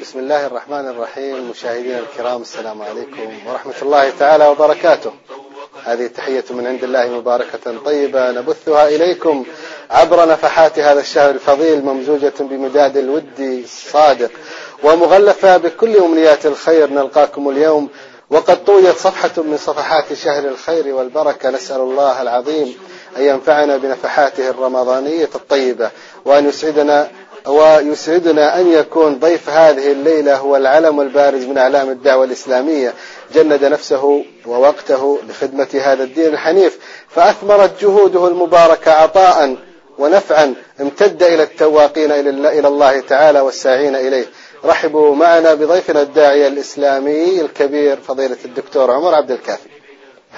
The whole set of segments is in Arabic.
بسم الله الرحمن الرحيم. مشاهدينا الكرام السلام عليكم ورحمة الله تعالى وبركاته. هذه تحية من عند الله مباركة طيبة نبثها إليكم عبر نفحات هذا الشهر الفضيل ممزوجة بمداد الود الصادق ومغلفة بكل أمنيات الخير. نلقاكم اليوم وقد طويت صفحة من صفحات شهر الخير والبركة. نسأل الله العظيم أن ينفعنا بنفحاته الرمضانية الطيبة وأن يسعدنا ويسعدنا أن يكون ضيف هذه الليلة هو العلم البارز من أعلام الدعوة الإسلامية. جند نفسه ووقته لخدمة هذا الدين الحنيف. فأثمرت جهوده المباركة عطاء ونفعا امتد إلى التواقين إلى الله تعالى والساعين إليه. رحبوا معنا بضيفنا الداعية الإسلامي الكبير فضيلة الدكتور عمر عبد الكافي.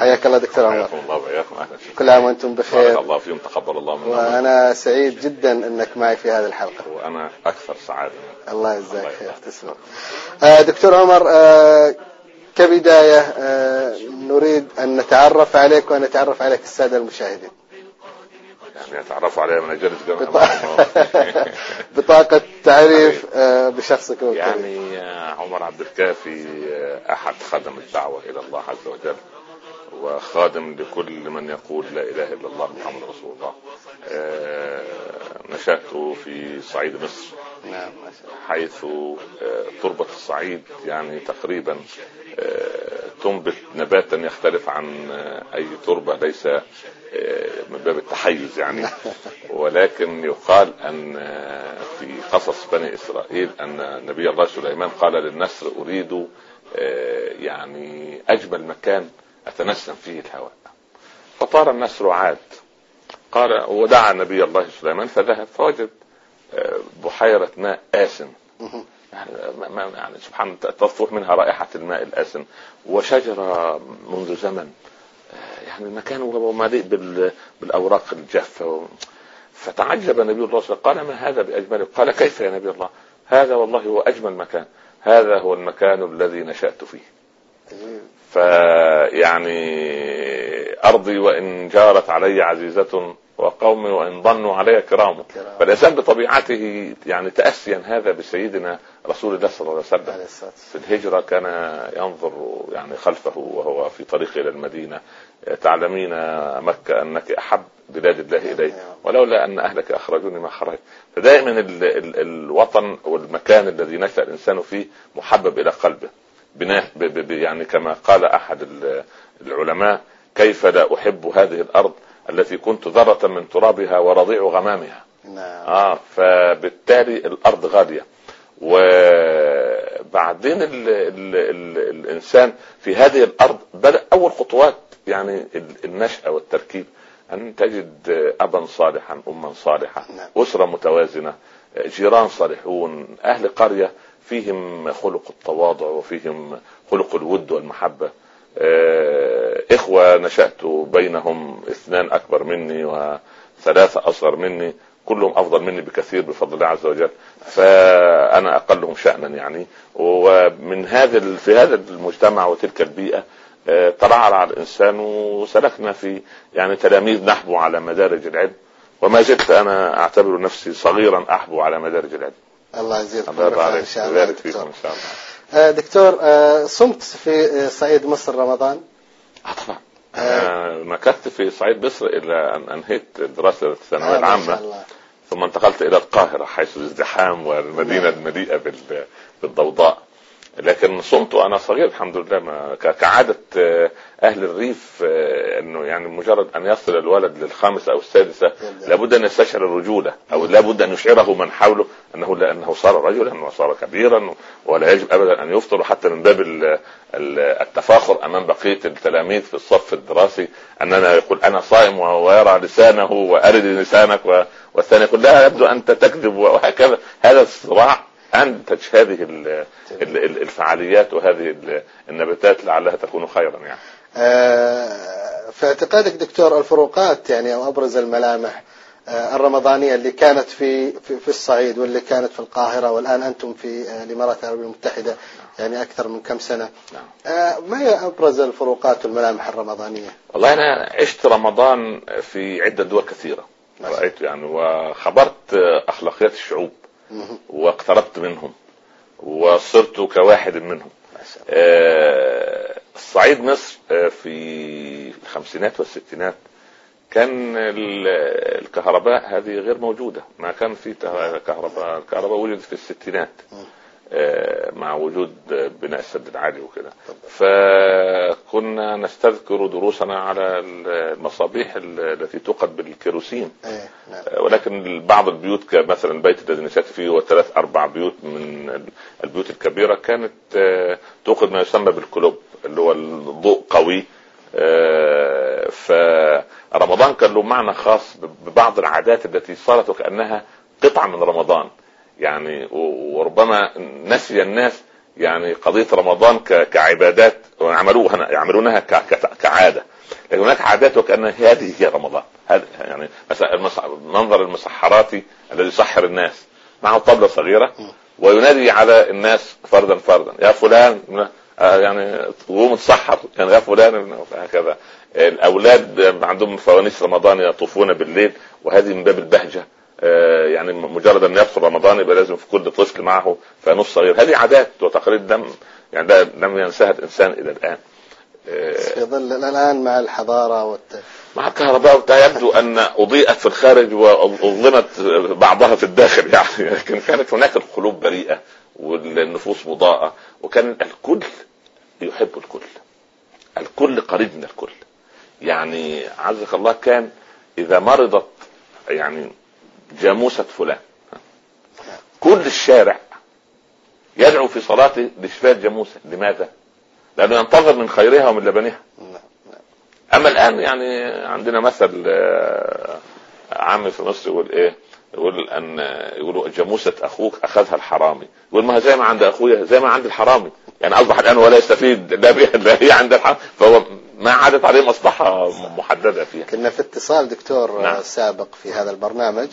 حياك الله دكتور عمر. حياكم الله وإياكم أهلا كل عام وأنتم بخير. بارك الله فيكم تقبل الله منا وأنا سعيد جدا أنك معي في هذه الحلقة. وأنا أكثر سعادة. الله يجزاك خير. تسلم. آه، دكتور عمر آه، كبداية آه، نريد أن نتعرف عليك وأن نتعرف عليك السادة المشاهدين. يعني يتعرفوا علي من بط- بطاقة تعريف بشخصك وكذا. يعني عمر عبد الكافي أحد خدم الدعوة إلى الله عز وجل. وخادم لكل من يقول لا إله إلا الله محمد رسول الله. آه، نشأت في صعيد مصر. نعم. حيث آه، تربة الصعيد يعني تقريبا آه، تنبت نباتا يختلف عن أي تربة ليس من باب التحيز يعني. ولكن يقال أن في قصص بني إسرائيل أن نبي الله سليمان قال للنسر أريد يعني أجمل مكان أتنسم فيه الهواء. فطار النسر وعاد قال ودعا نبي الله سليمان فذهب فوجد آه، بحيرة ماء آسن. يعني, يعني سبحان تطفح منها رائحة الماء الآسن. وشجرة منذ زمن آه، يعني المكان هو مليء بال- بالأوراق الجافة. فتعجب نبي الله صلى الله عليه وسلم قال ما هذا بأجمله قال كيف يا نبي الله؟ هذا والله هو أجمل مكان. هذا هو المكان الذي نشأت فيه. فيعني أرضي وإن جارت علي عزيزة وقومي وإن ظنوا علي كرام. فالإنسان بطبيعته يعني تأسيا هذا بسيدنا رسول الله صلى الله عليه وسلم. في الهجرة كان ينظر يعني خلفه وهو في طريقه إلى المدينة. تعلمين مكة أنك أحب بلاد الله إلي ولولا أن أهلك أخرجوني ما خرجت. فدائما ال ال الوطن والمكان الذي نشأ الإنسان فيه محبب إلى قلبه. يعني كما قال ال- العلماء كيف لا أحب هذه الأرض التي كنت ذرة من ترابها ورضيع غمامها؟ نعم. آه فبالتالي الأرض غالية. وبعدين ال ال ال الإنسان في هذه الأرض بدأ أول خطوات يعني ال- النشاه والتركيب أن تجد أبا صالحا أما صالحة نعم. أسرة متوازنة جيران صالحون أهل قرية فيهم خلق التواضع وفيهم خلق الود والمحبة. آه، إخوة نشأت بينهم اثنان أكبر مني وثلاثة أصغر مني كلهم أفضل مني بكثير بفضل الله عز وجل. فأنا أقلهم شأنا يعني. ومن هذا في هذا المجتمع وتلك البيئة آه، ترعرع الإنسان وسلكنا في يعني تلاميذ نحبو على مدارج العلم. وما زلت أنا أعتبر نفسي صغيرا أحبو على مدارج العلم. الله بركة عليك. إن شاء الله دكتور. إن شاء الله. آه، دكتور آه، صمت في آه، صعيد مصر رمضان؟ آه طبعا. مكثت في صعيد مصر إلى أن أنهيت دراسة الثانوية آه، العامة. ثم انتقلت إلى القاهرة حيث الازدحام والمدينة المليئة بال- بالضوضاء. لكن صمت وأنا صغير الحمد لله ما كعادة آه، أهل الريف آه، إنه يعني مجرد أن يصل الولد للخامسه أو السادسة لابد أن يستشعر الرجولة أو لابد أن يشعره من حوله إنه إنه صار رجلا وصار كبيرا ولا يجب ابدا أن يفطر حتى من باب ال- ال- التفاخر أمام بقية التلاميذ في الصف الدراسي أننا يقول أنا صائم ويرى لسانه وأرد لسانك والثاني يقول لا يبدو أنت تكذب وهكذا. هذا الصراع انتج هذه ال- ال- ال- الفعاليات وهذه ال- النباتات لعلها تكون خيرا يعني آه، في اعتقادك دكتور الفروقات يعني أو أبرز الملامح آه، الرمضانية اللي كانت في في الصعيد واللي كانت في القاهرة والآن أنتم في آه، الإمارات العربية المتحدة يعني أكثر من كم سنة نعم. ما هي أبرز الفروقات والملامح الرمضانية؟ والله أنا عشت رمضان في عدة دول كثيرة الله. رأيت يعني وخبرت أخلاقيات الشعوب. واقتربت منهم وصرت كواحد منهم. آه، صعيد مصر آه، في الخمسينات والستينات كان ال- الكهرباء هذه غير موجودة ما كان في كهرباء الكهرباء وجدت في الستينات. مع وجود بناء السد العالي وكده. فكنا نستذكر دروسنا على المصابيح التي توقد بالكيروسين. إيه نعم. ولكن بعض البيوت كمثلا البيت الذي نشأت فيه هو ثلاث أربع بيوت من البيوت الكبيرة كانت آه، توقد ما يسمى بالكلوب اللي هو الضوء قوي. آه، فرمضان كان له معنى خاص ببعض العادات التي صارت وكأنها قطعة من رمضان. يعني وربما نسي الناس يعني قضية رمضان كعبادات وعملوها يعملونها كعادة. لكن هناك عادات وكأن هذه هي رمضان. هذا يعني مثلا المنظر المسحراتي الذي يسحر الناس. معه طبلة صغيرة وينادي على الناس فردا فردا. يا فلان آه، يعني قوم تسحر يعني يا فلان هكذا. الأولاد عندهم فوانيس رمضان يطوفون بالليل وهذه من باب البهجة. يعني مجرد أن يدخل رمضان يبقى لازم في كل طفل معه فانوس صغير. هذه عادات وتقاليد لم يعني لا- لم ينساها الإنسان إلى الآن. آه، في ظل الآن مع الحضارة والت... مع الكهرباء يبدو أن أضيئت في الخارج وأظلمت بعضها في الداخل يعني. لكن كانت هناك القلوب بريئة والنفوس مضاءة. وكان الكل يحب الكل. الكل قريب من الكل. يعني عزك الله كان إذا مرضت يعني جاموسة فلان. كل الشارع يدعو في صلاته لشفاء الجاموسه لماذا؟ لأنه ينتظر من خيرها ومن لبنها. نعم نعم. أما الآن يعني عندنا مثل آه، عام في مصر يقول إيه؟ يقول أن يقولوا جاموسة أخوك أخذها الحرامي. يقول ما زي ما عند أخويا زي ما عند الحرامي. يعني أصبح الآن ولا يستفيد لا بها لا هي عند الحرامي. فهو ما عادت عليه مصلحة محددة فيها. كنا في اتصال دكتور نعم. سابق في هذا البرنامج.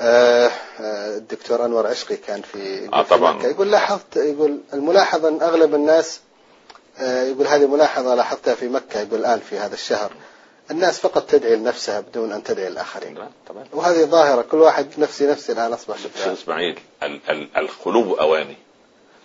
آه آه، الدكتور أنور عشقي كان في آه، طبعاً. يقول لاحظت يقول الملاحظة إن أغلب الناس آه، يقول هذه ملاحظة لاحظتها في مكة يقول الآن في هذا الشهر. الناس فقط تدعي لنفسها بدون أن تدعي للاخرين نعم، وهذه ظاهرة كل واحد نفسي نفسي الآن أصبح شيخ إسماعيل ال- ال- القلوب أواني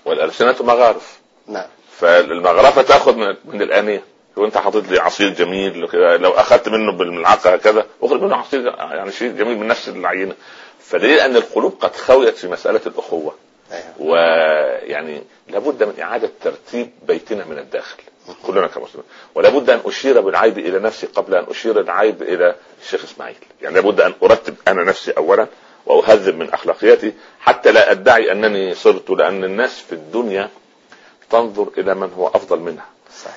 والألسنة مغارف. نعم. فالمغرفة تأخذ من, من الأنية. وانت حاطط لي عصير جميل لو أخذت منه بالملعقة هكذا اخرج منه عصير يعني شيء جميل من نفس العينه فدليل ان القلوب قد خويت في مسألة الأخوة. أيوة. ويعني لابد من إعادة ترتيب بيتنا من الداخل. كلنا كمسلمين. ولابد أن أشير بالعيب إلى نفسي قبل أن أشير العيب إلى الشيخ إسماعيل. يعني لابد أن أرتب أنا نفسي اولا وأهذب من أخلاقياتي حتى لا أدعي أنني صرت لأن الناس في الدنيا تنظر إلى من هو أفضل منها.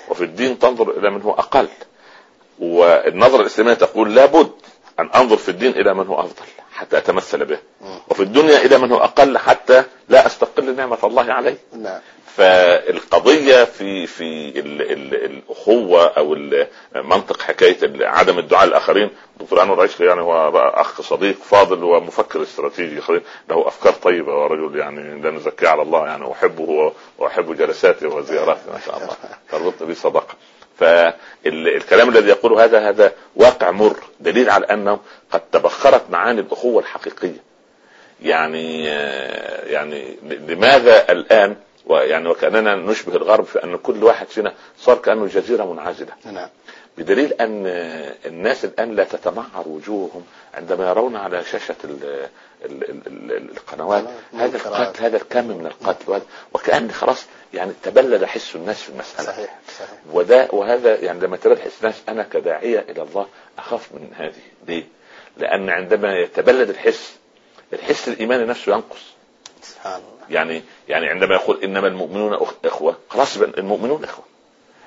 وفي الدين تنظر إلى من هو أقل. والنظرة الإسلامية تقول لابد أن أنظر في الدين إلى من هو أفضل. حتى أتمثل به. وفي الدنيا إلى من هو أقل حتى لا أستقل نعمة الله علي نعم. فالقضية في في ال ال الأخوة أو ال- منطق حكاية ال- عدم الدعاء للاخرين دكتور أنور عشقي يعني هو أخ صديق فاضل ومفكر استراتيجي له أفكار طيبة ورجل يعني لا نزكيه على الله يعني أحبه واحب جلساته وزياراته ما شاء الله. تربطني به صداقه فالكلام الذي يقوله هذا هذا واقع مر. دليل على أنه قد تبخرت معاني الأخوة الحقيقية. يعني يعني لماذا الآن ويعني وكأننا نشبه الغرب في أن كل واحد فينا صار كأنه جزيرة منعزلة. نعم. بدليل أن الناس الآن لا تتمعر وجوههم عندما يرون على شاشة ال ال ال ال القنوات. هذا القتل هذا الكم من القتل. وكأن خلاص يعني تبلد حس الناس في المسألة. صحيح صحيح. وده وهذا يعني لما تبلد حس الناس أنا كداعية إلى الله أخاف من هذه. ليه؟ لأن عندما يتبلد الحس الحس الايماني نفسه ينقص. سبحان الله. يعني يعني عندما يقول إنما المؤمنون إخوة خلاص المؤمنون إخوة.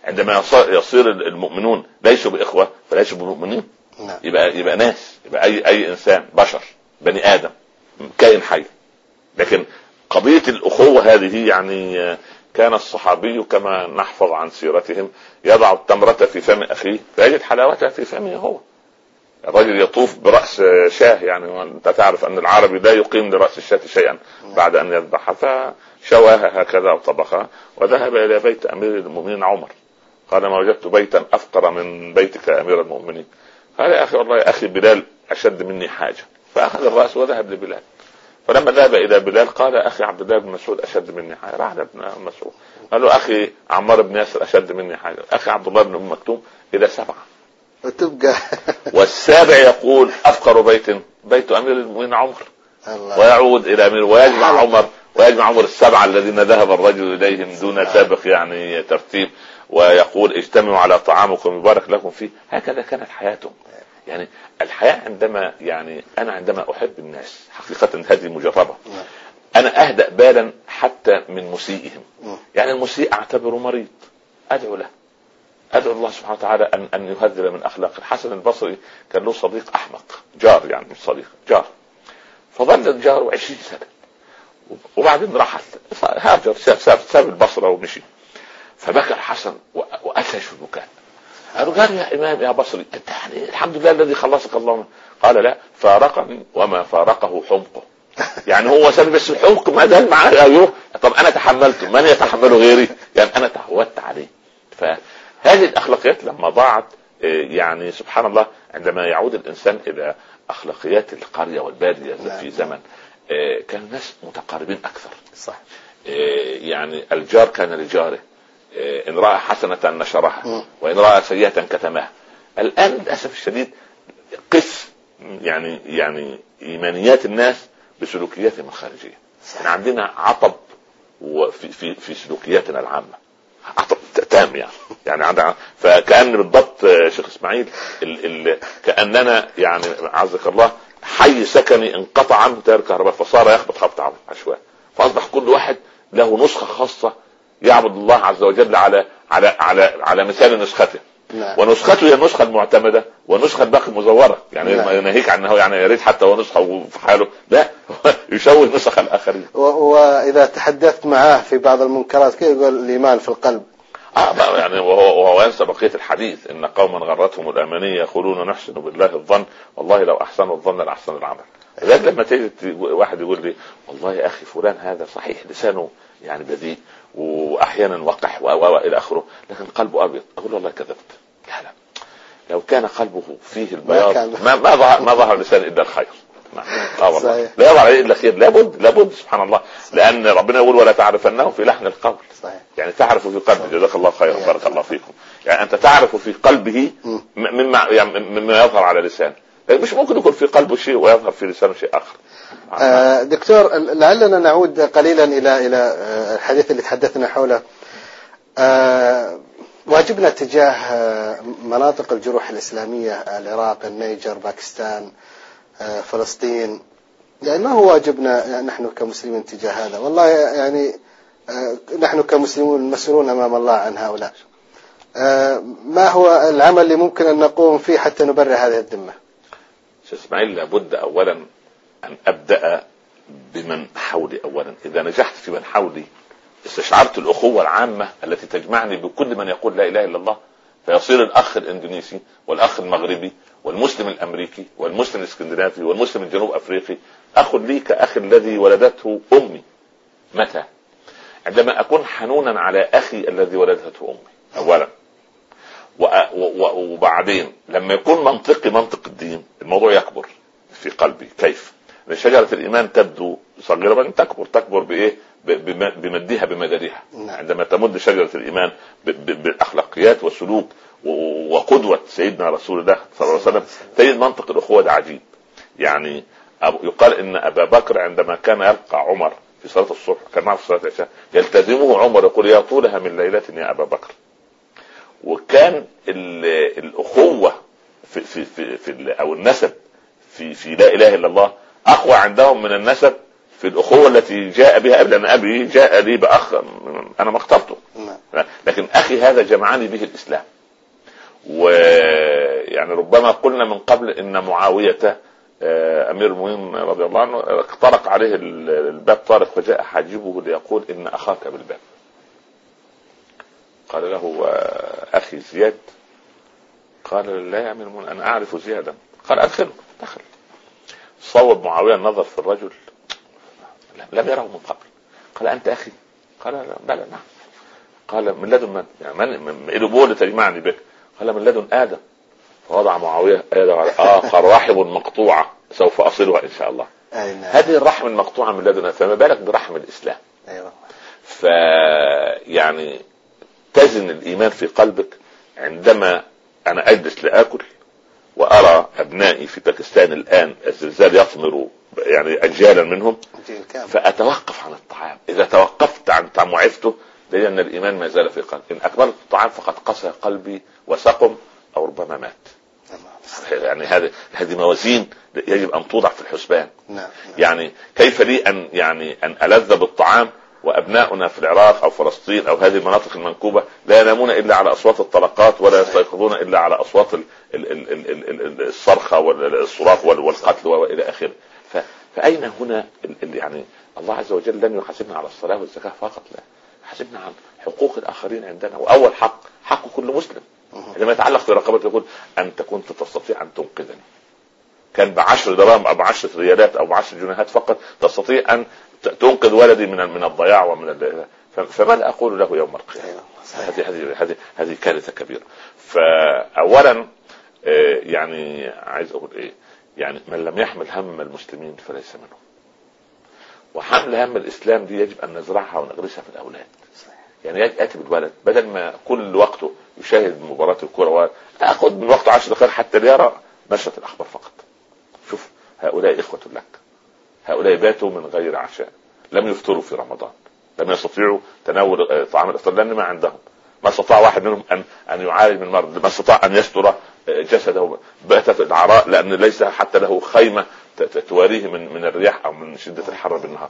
عندما يص- يصير المؤمنون ليسوا بإخوة فليسوا بمؤمنين. نعم. يبقى يبقى ناس يبقى اي أي إنسان بشر بني آدم كائن حي. لكن قضية الأخوة هذه يعني آه، كان الصحابي كما نحفظ عن سيرتهم يضع التمرة في فم أخيه فيجد حلاوتها في فمه هو. الرجل يطوف برأس شاه يعني وانت تعرف أن العربي لا يقيم لراس الشاة شيئا بعد أن يذبحها فشواها هكذا وطبخها وذهب إلى بيت أمير المؤمنين عمر. قال ما وجدت بيتا أفقر من بيتك يا أمير المؤمنين. قال يا أخي والله يا أخي بلال أشد مني حاجة. فأخذ الرأس وذهب لبلال. فلما ذهب إلى بلال قال أخي عبد الله بن مسعود أشد مني حاجة. راح لابن مسعود. قال له أخي عمار بن ياسر أشد مني حاجة. أخي عبد الله بن أم مكتوم إلى سبعة. وتبقى. والسابع يقول أفقر بيت بيت أمير المؤمنين عمر. الله. ويعود إلى أمير ويجمع عمر ويجمع عمر السبعة الذين ذهب الرجل إليهم دون سابق يعني ترتيب. ويقول اجتمعوا على طعامكم يبارك لكم فيه. هكذا كانت حياتهم. يعني الحياة عندما يعني أنا عندما أحب الناس حقيقة هذه مجربة. أنا أهدأ بالا حتى من مسيئهم. يعني المسيء اعتبره مريض. أدعو له. أدعو الله سبحانه وتعالى أن أن يهذب من أخلاقه. الحسن البصري كان له صديق أحمق. جار يعني مش صديق جار. فظل الجار 20 سنة. وبعدين رحل هاجر ساب, ساب, ساب البصرة ومشي. فبكى الحسن واسهش في البكاء قالوا قال يا إمام يا بصري أنت يعني الحمد لله الذي خلصك الله. قال لا فارقني وما فارقه حمقه. يعني هو سبب بس الحمق ما دام معاه أيوه. طب أنا تحملته من يتحمله غيري؟ يعني أنا تعودت عليه. فهذه الأخلاقيات لما ضاعت يعني سبحان الله عندما يعود الإنسان إلى أخلاقيات القرية والبادية في نعم. زمن كان الناس متقاربين أكثر. صح. يعني الجار كان لجاره. إن رأى حسنة نشرها وإن رأى سيئة كتمها. الآن للأسف الشديد قس يعني يعني إيمانيات الناس بسلوكياتهم الخارجيه إحنا عندنا عطب وفي في في سلوكياتنا العامة. عطب تام يعني. يعني عندنا فكأن بالضبط شيخ إسماعيل ال ال كأننا يعني عزك الله حي سكني انقطع عنه تيار الكهرباء فصار يخبط خبط عشوائي. فأصبح كل واحد له نسخة خاصة يعبد الله عز وجل على على على على مثال نسخته. نعم. ونسخته هي النسخة المعتمدة والنسخة الباقي مزوره يعني نعم. ناهيك عنه يعني يا ريت حتى هو نسخة في حاله. لا يشوه نسخ الآخرين. واذا تحدثت معاه في بعض المنكرات كيف يقول الإيمان في القلب؟ آه يعني وهو, وهو ينسى بقية الحديث. إن قوما غرتهم الأمانية يقولون نحسن بالله الظن. والله لو أحسنوا الظن لاحسن العمل. لذلك لما تيجي واحد يقول لي والله يا أخي فلان هذا صحيح لسانه. يعني بذيء وأحيانا وقح والى آخره. لكن قلبه أبيض. أقول والله كذبت. لا لا. لو كان قلبه فيه البياض ما ما ظهر ما ظهر لسان إلا الخير. آه والله. لا يظهر عليه الا خير لابد لابد سبحان الله. لأن ربنا يقول ولا تعرفنه في لحن القول. صحيح. يعني تعرف في قلبه. جزاك الله خيرا. بارك الله فيكم. يعني أنت تعرف في قلبه مما يعني مما يظهر على لسانه. مش ممكن يكون في قلبه شيء ويظهر في لسانه شيء آخر. آه دكتور لعلنا نعود قليلا إلى إلى الحديث اللي تحدثنا حوله. آه واجبنا تجاه مناطق الجروح الإسلامية العراق النيجر باكستان آه فلسطين. يعني ما هو واجبنا نحن كمسلمين تجاه هذا؟ والله يعني آه نحن كمسلمون مسؤولون أمام الله عن هؤلاء. آه ما هو العمل اللي ممكن أن نقوم فيه حتى نبرر هذه الذمة؟ إسماعيل لابد اولا أن أبدأ بمن حولي اولا. إذا نجحت في من حولي استشعرت الأخوة العامة التي تجمعني بكل من يقول لا إله إلا الله فيصير الأخ الإندونيسي والأخ المغربي والمسلم الأمريكي والمسلم الإسكندنافي والمسلم الجنوب أفريقي. أخ لي كأخ الذي ولدته أمي. متى؟ عندما أكون حنونا على أخي الذي ولدته أمي. اولا وبعدين لما يكون منطقي منطق الدين الموضوع يكبر في قلبي. كيف؟ شجرة الإيمان تبدو صغيرة بعدين تكبر تكبر بإيه؟ بمدها بمدارها نعم. عندما تمد شجرة الإيمان بالأخلاقيات والسلوك وقدوة سيدنا رسول الله صلى الله عليه وسلم تجد منطق الأخوة ده عجيب. يعني يقال إن أبا بكر عندما كان يلقى عمر في صلاة الصبح كان معه في صلاة العشاء يلتزمه عمر يقول يا طولها من ليلة يا أبا بكر. وكان الأخوة في في في, في أو النسب في في لا إله إلا الله أقوى عندهم من النسب في الأخوة التي جاء بها ابن أبي جاء لي بأخ أنا ما اخترته. نعم. لكن أخي هذا جمعني به الإسلام. ويعني ربما قلنا من قبل إن معاوية آه، أمير المؤمنين رضي الله عنه اخترق عليه الباب طارق فجاء حاجبه ليقول إن أخاك بالباب. قال له أخي زياد؟ قال لا يا أمير المؤمنين أنا أعرف زيادا. قال أدخله. دخل. صوب معاوية النظر في الرجل. لم يره من قبل. قال أنت أخي. قال بلى نعم. قال من لدن من؟ يعني من؟ الابوه تجمعني بك قال من لدن آدم. فوضع معاوية يده على قال رحم مقطوعة. سوف أصلها إن شاء الله. نعم. هذه الرحم المقطوعة من لدنا فما بالك برحم الإسلام؟ أيوه. ف تزن الإيمان في قلبك عندما أنا أجلس لآكل وأرى أبنائي في باكستان الآن الزلزال يثمر يعني أجيالا منهم فأتوقف عن الطعام. إذا توقفت عن طعام وعفته دليل ان الإيمان ما زال في قلبي. إن اكبرت الطعام فقد قسى قلبي وسقم أو ربما مات. يعني هذه هذه موازين يجب أن توضع في الحسبان. نعم نعم. يعني كيف لي ان يعني أن ألذ بالطعام وأبناؤنا في العراق أو فلسطين أو هذه المناطق المنكوبة لا ينامون إلا على أصوات الطلقات ولا يستيقظون إلا على أصوات ال- ال- ال- ال- ال- ال- الصرخة والصراخ وال- والقتل وإلى آخره. فأين هنا يعني الله عز وجل لن يحاسبنا على الصلاة والزكاة فقط لا. يحاسبنا عن حقوق الآخرين عندنا. وأول حق حق كل مسلم. لما يتعلق برقبته يقول انت كنت تستطيع أن تنقذني. كان بعشر دراهم أو بعشرة ريالات أو بعشر جنيهات فقط تستطيع أن تنقذ ولدي من من الضياع ومن ال- فماذا أقول له يوم القيامة؟ صحيح. هذه هذه هذه هذه كارثة كبيرة. فاولا آه، يعني عايز أقول إيه؟ يعني من لم يحمل هم المسلمين فليس منهم. وحمل هم الإسلام دي يجب أن نزرعها ونغرسها في الأولاد. يعني يأتي بالولد بدل ما كل وقته يشاهد مباراة الكره آخذ من وقته 10 دقائق حتى ليرى نشره الأخبار فقط. شوف هؤلاء إخوة لك. هؤلاء باتوا من غير عشاء. لم يفطروا في رمضان. لم يستطيعوا تناول آه، طعام الإفطار لأن ما عندهم. ما استطاع واحد منهم أن أن يعالج من مرض، ما استطاع أن يستر آه، جسده بات في العراء لأن ليس حتى له خيمة تواريه من من الرياح أو من شدة الحر بالنهار.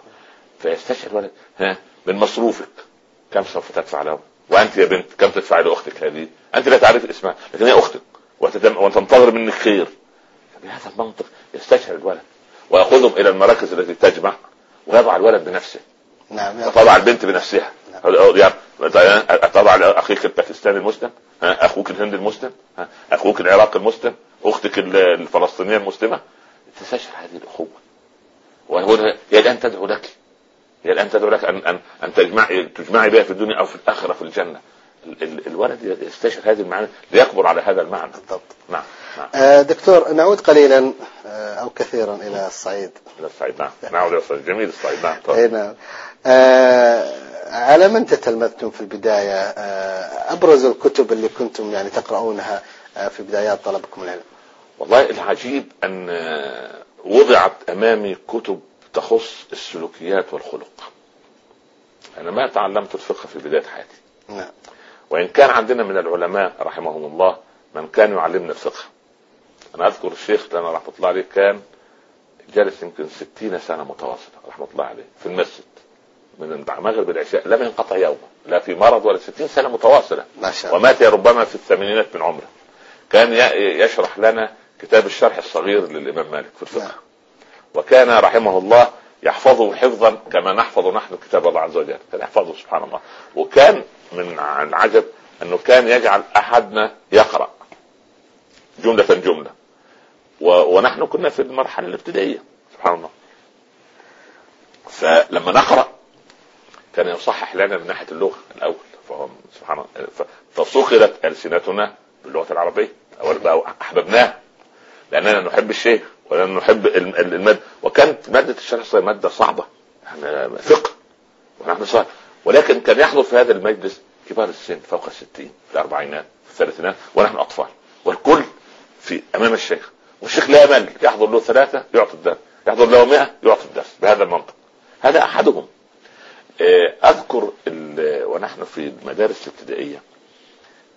فيستشعر الولد ها من مصروفك كم سوف تدفع له؟ وأنت يا بنت كم تدفع لأختك هذه؟ أنت لا تعرف اسمها لكن هي أختك وتنتظر منك خير. بهذا المنطق يستشعر الولد وياخذهم إلى المراكز التي تجمع ويضع الولد بنفسه. نعم يا وتضع البنت بنفسها. يعني تضع اخيك الباكستاني المسلم أخوك الهندي المسلم أخوك العراقي المسلم أختك ال- الفلسطينية المسلمة. تستشعر هذه الأخوة. وهنا هي الآن تدعو لك. هي الآن تدعو لك ان ان أن تجمعي تجمعي بها في الدنيا أو في الآخرة في الجنة. ال- ال- الولد يستشعر هذه المعاني ليكبر على هذا المعنى. بالضبط. نعم نعم. دكتور نعود قليلا آه، أو كثيرا إلى الصعيد. إلى الصعيد نعم. نعم يا أستاذ. جميل الصعيد نعم اي تفضل. نعم. آه، على من تتلمذتم في البداية؟ آه، أبرز الكتب اللي كنتم يعني تقرؤونها آه، في بدايات طلبكم العلم. والله العجيب أن وضعت أمامي كتب تخص السلوكيات والخلق. أنا ما تعلمت الفقه في بداية حياتي. نعم. وإن كان عندنا من العلماء رحمهم الله من كان يعلمنا الفقه. أنا أذكر الشيخ لنا رحمة الله عليه كان جالس يمكن ستين سنة متواصلة رحمة الله عليه في المسجد من المغرب العشاء لم ينقطع يوما لا في مرض ولا ستين سنة متواصلة. ما شاء الله. ومات ربما في الثمانينات من عمره. كان يشرح لنا كتاب الشرح الصغير للإمام مالك في نعم. الفقه وكان رحمه الله يحفظه حفظا كما نحفظ نحن كتاب الله عز وجل كان يحفظه سبحان الله. وكان من العجب أنه كان يجعل أحدنا يقرأ جملة جملة. ونحن كنا في المرحلة الابتدائية سبحان الله. فلما نقرأ كان يصحح لنا من ناحية اللغة الأول فهو سبحان الله فصقلت ألسنتنا باللغة العربية أو أحببناها لأننا نحب الشيخ ولأننا نحب الم- ال- المادة وكانت مادة الشرح مادة صعبة يعني فقه ونحن صغار ولكن كان يحضر في هذا المجلس كبار السن فوق الستين في الأربعينات في الثلاثينات ونحن أطفال. والكل في أمام الشيخ. والشيخ لا يمل يحضر له ثلاثة يعطي الدرس يحضر له 100 يعطي الدرس بهذا المنطق. هذا أحدهم. آه، أذكر ال- ونحن في المدارس الابتدائية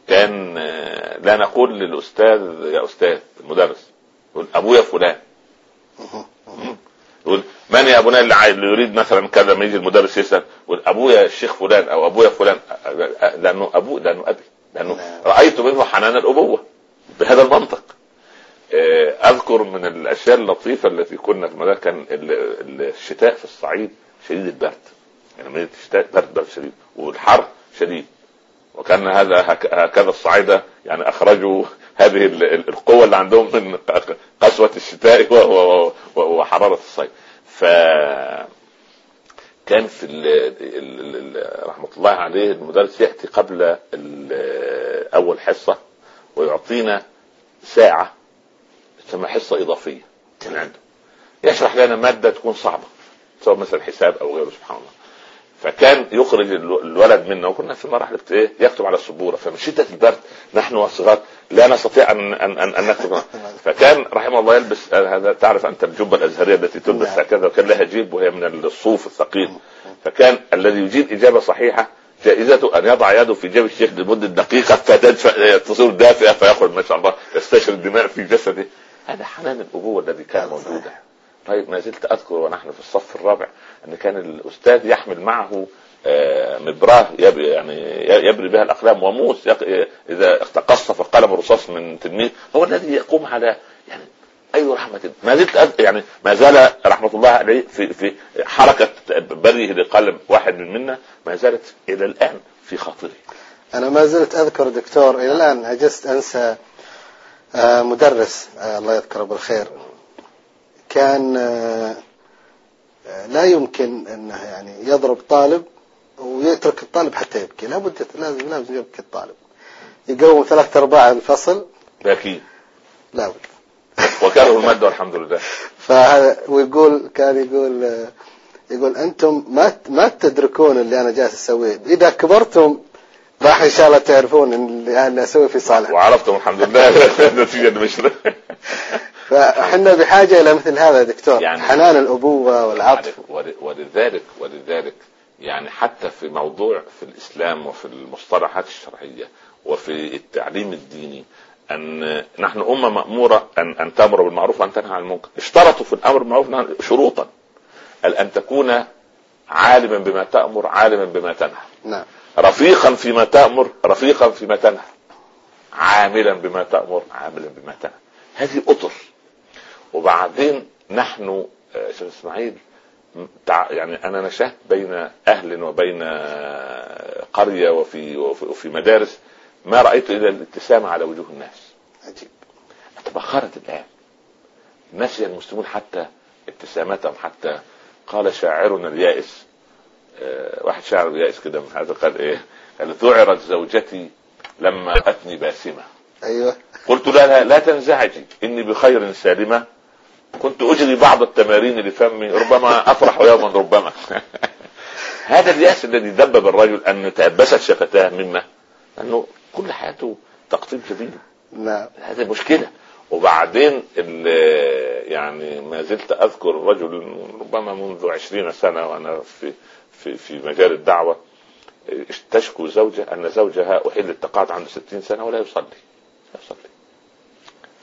كان آه، لا نقول للأستاذ يا أستاذ المدرس يقول أبويا فلان. يقول من يا أبونا اللي اللي يريد مثلا كذا ما يجي المدرس يسأل؟ يقول أبويا الشيخ فلان أو أبويا فلان. أ- لأنه ابوه لأنه أبي لأنه نعم. رأيت منه حنان الأبوة بهذا المنطق. آه، أذكر من الأشياء اللطيفة التي كنا في كان ال- ال- الشتاء في الصعيد شديد البرد. يعني من الشتاء برد برد شديد والحر شديد. وكان هذا هك- هكذا الصعايده يعني أخرجوا هذه ال- ال- القوة اللي عندهم من قسوة الشتاء وحرارة الصيف. ف كان في ال ال ال رحمة الله عليه المدرس يأتي قبل أول حصة ويعطينا ساعة تسمى حصة إضافية. من عنده يشرح لنا مادة تكون صعبة سواء مثلا حساب أو غيره سبحان الله. فكان يخرج الولد منا وكنا في مراحل إيه يكتب على السبورة. فمن شدة البرد نحن والصغار لا نستطيع أن أن أن, أن نكتب. فكان رحمه الله يلبس هذا تعرف أنت الجبة الأزهرية التي تلبس نعم. هكذا وكان لها جيب وهي من الصوف الثقيل. فكان الذي يجيب إجابة صحيحة جائزته أن يضع يده في جيب الشيخ لمدة دقيقة تصير دافئة فيخرج ما شاء الله يستشري الدماء في جسده. هذا حنان الأبوة الذي كان موجودا طيب ما زلت أذكر ونحن في الصف الرابع أن كان الأستاذ يحمل معه آه، مبراة يعني يبري بها الأقلام وموس إذا قصف القلم الرصاص من تلميذ هو الذي يقوم على يعني أي رحمة. ما زلت يعني ما زال رحمة الله عليه في في حركة بريه لقلم واحد من منا ما زالت إلى الآن في خاطري أنا ما زلت أذكر دكتور إلى الآن عجزت أنسى مدرس آه، الله يذكره بالخير كان لا يمكن إنه يعني يضرب طالب ويترك الطالب حتى يبكي. لابد لازم لازم يبكي الطالب. يقوم ثلاث أرباع الفصل. باكي لابد وكره المادة والحمد لله. فهذا ويقول كان يقول يقول أنتم ما ما تدركون اللي أنا جالس أسويه. إذا كبرتم راح إن شاء الله تعرفون اللي أنا أسوي في صالح. وعرفتم الحمد لله. نتيجة المشرف فإحنا بحاجة إلى مثل هذا يا دكتور يعني حنان الأبوة والعطف. ولذلك ولذلك يعني حتى في موضوع في الإسلام وفي المصطلحات الشرعية وفي التعليم الديني أن نحن أمة مأمورة ان أن تأمر بالمعروف وأن تنهى عن المنكر. اشترطوا في الأمر بالمعروف شروطا. أن تكون عالما بما تأمر عالما بما تنهى. نعم. رفيقا فيما تأمر رفيقا فيما تنهى. عاملا بما تأمر عاملا بما تنهى. هذه أطر. وبعدين نحن آه، شيخ إسماعيل يعني أنا نشأت بين أهل وبين قرية وفي وفي مدارس ما رأيت إلا الابتسامة على وجوه الناس. عجيب. تبخرت الآن. نسي المسلمون حتى ابتسامتهم حتى قال شاعرنا اليائس آه، واحد شاعر يائس كده من هذا قال إيه؟ قال ذعرت زوجتي لما أتني باسمة. أيوه. قلت لها لا تنزعجي إني بخير سالمة. كنت أجري بعض التمارين لفمي ربما أفرح يوما ربما. هذا اليأس الذي دبب الرجل أن تأبست شفتاه مما انه كل حياته تقطيب جميل نعم. هذه مشكلة. وبعدين يعني ما زلت أذكر رجل ربما منذ عشرين سنة وأنا في في في مجال الدعوة تشكو زوجة أن زوجها أحل التقاعد عنده ستين سنة ولا يصلي. لا يصلي.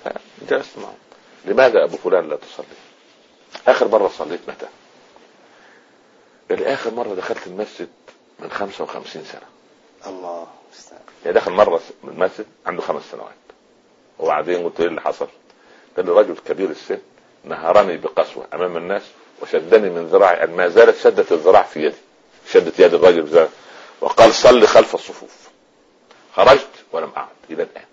فجلست معه. لماذا أبو فلان لا تصلي؟ آخر مرة صليت متى؟ قال آخر مرة دخلت المسجد من 55 سنة. الله يعني دخل مرة المسجد عنده خمس سنوات. وبعدين قلت إيه اللي حصل؟ قال لي رجل كبير السن نهرني بقسوة أمام الناس وشدني من ذراعي ان ما زالت شدت الذراع في يدي شدت يد الرجل وقال صل خلف الصفوف خرجت ولم أعد إلى الآن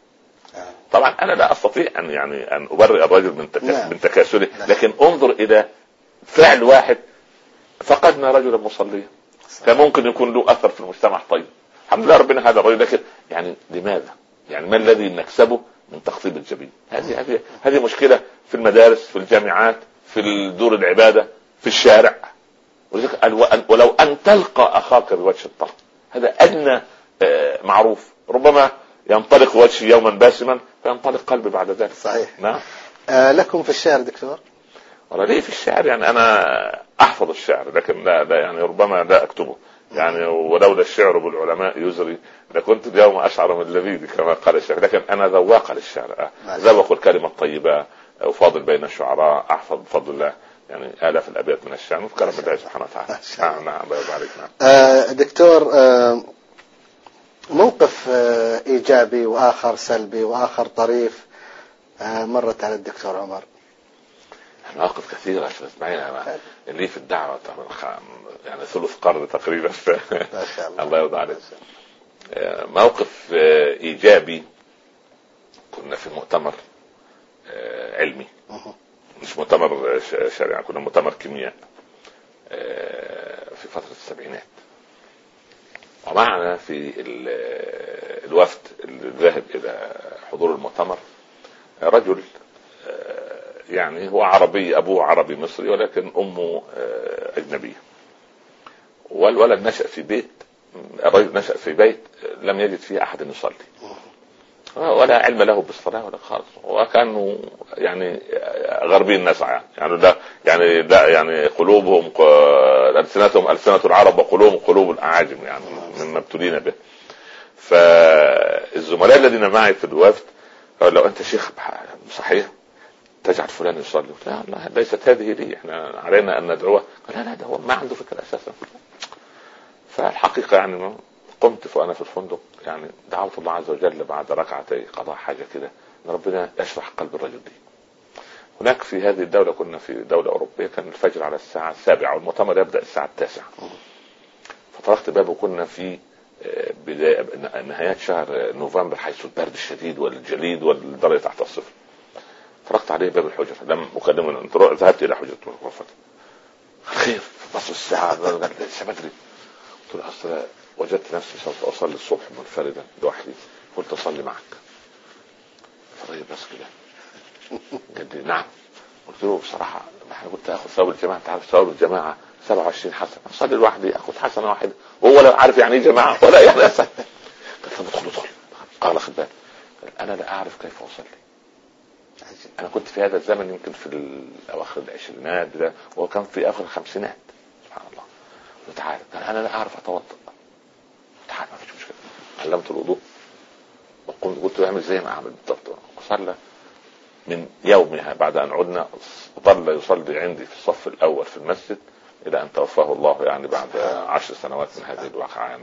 طبعا أنا لا أستطيع أن يعني أن أبرئ الرجل من. من تكاسله. لكن انظر إلى فعل واحد فقدنا رجلا مصليا كان ممكن يكون له أثر في المجتمع طيب الحمد لله ربنا هذا الرجل لكن يعني لماذا؟ يعني ما الذي نكسبه من تخطيب الجبين؟ هذه هذه هذه مشكلة في المدارس في الجامعات في دور العبادة في الشارع. ولو أن تلقى أخاك بوجه الطلق هذا أدنى آه، معروف. ربما ينطلق وجهي يوما باسما فينطلق قلبي بعد ذلك. صحيح. نعم. آه لكم في الشعر دكتور؟ والله ليه في الشعر يعني أنا أحفظ الشعر لكن لا, لا يعني ربما لا أكتبه. يعني ولولا الشعر بالعلماء يزري لكنت اليوم أشعر من اللذيذ كما قال الشعر لكن أنا ذواق للشعر. ذوق الكلمة الطيبه افاضل بين الشعراء أحفظ بفضل الله. يعني آلاف الأبيات من الشعر. وكرم الله سبحانه وتعالى. نعم نعم الله يبارك نعم. آه دكتور آه موقف آه، إيجابي وآخر سلبي وآخر طريف آه، مرت على الدكتور عمر. مواقف كثيرة اسمعين اللي في الدعوة يعني ثلث قرن تقريبا. شاء الله. الله يرضى عليك آه، موقف إيجابي. كنا في مؤتمر علمي. مش مؤتمر شرعي كنا مؤتمر كيمياء في فترة السبعينات. ومعنا في الوفد الذاهب إلى حضور المؤتمر رجل آه، يعني هو عربي أبوه عربي مصري ولكن أمه آه، أجنبية. والولد نشأ في بيت الرجل نشأ في بيت لم يجد فيه أحد يصلي. ولا علم له بالصلاة ولا خالص. وكانوا يعني غربيين نسعى يعني. يعني لا يعني لا يعني قلوبهم السنتهم ألسنة العرب وقلوبهم قلوب الأعاجم يعني مما ابتلينا به. فالزملاء الذين معي في الوفد قالوا لو أنت شيخ صحيح تجعل فلان يصلي. لا لا ليست هذه لي. إحنا علينا أن ندعوه. قال لا لا ده هو ما عنده فكرة أساسا. فالحقيقة يعني قمت وأنا في الفندق يعني دعوت الله عز وجل بعد ركعتي قضاء حاجة كده إن ربنا يشرح قلب الرجل دي. هناك في هذه الدولة كنا في دولة أوروبية كان الفجر على الساعة السابعة والمؤتمر يبدأ الساعة التاسعة. فطرقت بابه كنا في آه، بداية نهايات شهر نوفمبر حيث البرد الشديد والجليد والدرجة تحت الصفر. طرقت عليه باب الحجرة لم أكلمه ذهبت إلى حجرة الغرفة. خير بص الساعة بدري. قلت له أصل وجدت نفسي سوف أصلي الصبح منفردا لوحدي قلت أصلي معك. فطيب بس كده. لي نعم. قلت له بصراحة أنا كنت آخذ ثواب الجماعة أنت عارف ثواب الجماعة 27 حسنة. أصلي لوحدي أخذ حسنة واحدة. وهو لا عارف يعني إيه جماعة ولا يعني اسهل قلت له ادخل ادخل. خد بالك. أنا لا أعرف كيف أصلي. أنا كنت في هذا الزمن يمكن في أواخر العشرينات ده كان في آخر الخمسينات. سبحان الله. تعالى قال أنا لا أعرف أتوضأ. تعال ما فيش مشكلة. علمت الوضوء. وقلت قلت له اعمل زي ما أعمل بالضبط. وصلى. من يومها بعد أن عدنا ظل يصلي عندي في الصف الأول في المسجد إلى أن توفاه الله يعني بعد عشر سنوات من هذه الواقعة. يعني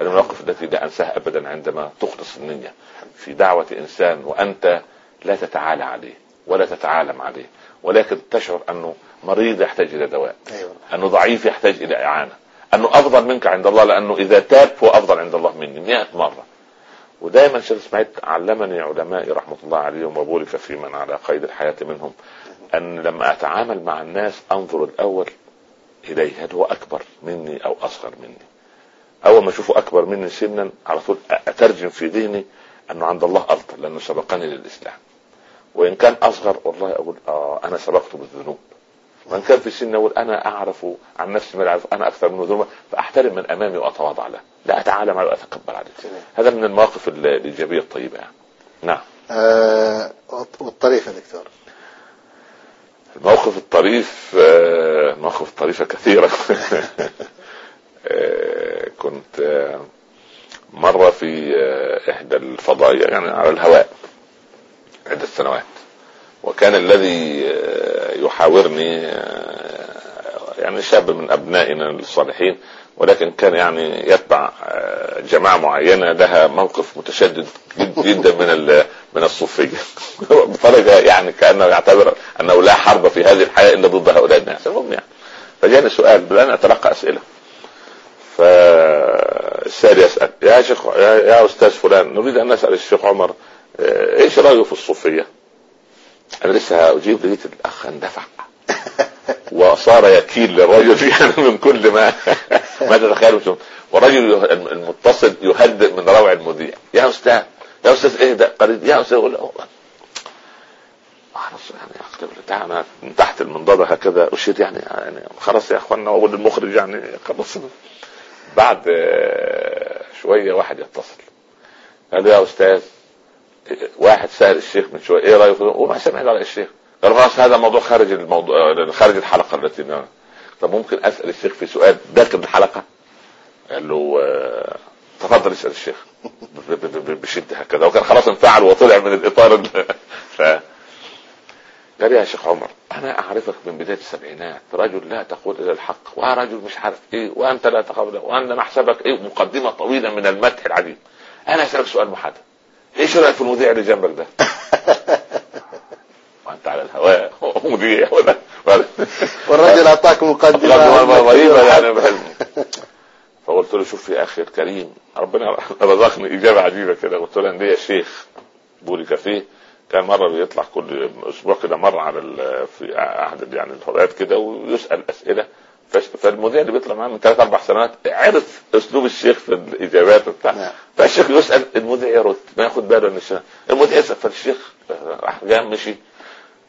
هذه المواقف التي لا انساها ابدا عندما تخلص النية. في دعوة إنسان وأنت لا تتعالى عليه ولا تتعالم عليه. ولكن تشعر أنه مريض يحتاج إلى دواء أيوة. أنه ضعيف يحتاج إلى إعانة. أنه أفضل منك عند الله لأنه إذا تاب هو أفضل عند الله مني 100 مرة. ودائما شيخ إسماعيل علمني علمائي رحمة الله عليهم وبورك في من على قيد الحياة منهم أن لما أتعامل مع الناس أنظر الأول اليه هل هو أكبر مني أو أصغر مني. أول ما أشوفه أكبر مني سنا على طول أترجم في ذهني أنه عند الله أفضل لأنه سبقني للإسلام. وإن كان أصغر والله أقول آه أنا سبقته بالذنوب. وان كان في سن أقول أنا أعرف عن نفسي ما أعرف أنا أكثر منه ذنوبا فأحترم من أمامي وأتواضع له. لا أتعالى معه واتكبر عليه. هذا من المواقف الإيجابية الطيبة يعني. نعم. آه والطريف يا دكتور. الموقف الطريف آه المواقف الطريفة كثيرة. آه كنت آه مرة في آه، إحدى الفضائية يعني على الهواء عدة سنوات وكان الذي يحاورني يعني شاب من أبنائنا الصالحين ولكن كان يعني يتبع جماعة معينة لها موقف متشدد جدا من من الصوفية. بطريقة يعني كأنه يعتبر أنه لا حرب في هذه الحياة إلا ضد هؤلاء الناس. المهم يعني فجاني سؤال بدأنا أتلقى أسئلة. فالسائل يسأل يا شيخ يا, أستاذ فلان نريد أن نسأل الشيخ عمر إيش رأيه في الصوفية؟ أنا لسه أجيب لقيت الأخ اندفع. وصار يكيل للرجل يعني من كل ما ما تتخيل والرجل المتصل يهدئ من روع المذيع. يا أستاذ يا أستاذ ده؟ قريب يا أستاذ يقول له خلاص يعني أنا من تحت المنضدة هكذا. اشير يعني يعني خلاص يا أخوانا أقول المخرج يعني خلاص. بعد آه، شوية واحد يتصل. قال يا أستاذ واحد سأل الشيخ من شوية إيه رأيك؟ وما سمعت على الشيخ قال خلاص هذا موضوع خارج الموضوع خارج الحلقة التي طب ممكن أسأل الشيخ في سؤال داخل الحلقة؟ قال له آه، تفضل اسأل الشيخ بشدة هكذا. وكان خلاص انفعل وطلع من الإطار ف قال يا شيخ عمر أنا أعرفك من بداية السبعينات رجل لا تقول إلا الحق ورجل مش عارف إيه وأنت لا تقول وأنا محسبك إيه مقدمة طويلة من المدح العديد. أنا أسألك سؤال محدد. إيش رأيك في المذيع اللي جنبك ده؟ وأنت على الهواء. مذيع. ولا والرجل أعطاك مقدمة. رهيبه يعني. فقلت له شوف يا أخي الكريم ربنا رزقني إجابة عجيبة كده. قلت له عندي يا شيخ بورك فيه كان مرة بيطلع كل أسبوع كده مرة على في أحد يعني الفضائيات كده ويسأل أسئلة. فالمذيع اللي بيطلع معاه من ثلاث أربع سنوات عرف أسلوب الشيخ في الإجابات وبتاع. نعم. فالشيخ يسأل المذيع يرد ما ياخد باله إن الشيخ المذيع يسأل فالشيخ راح جاي مشي.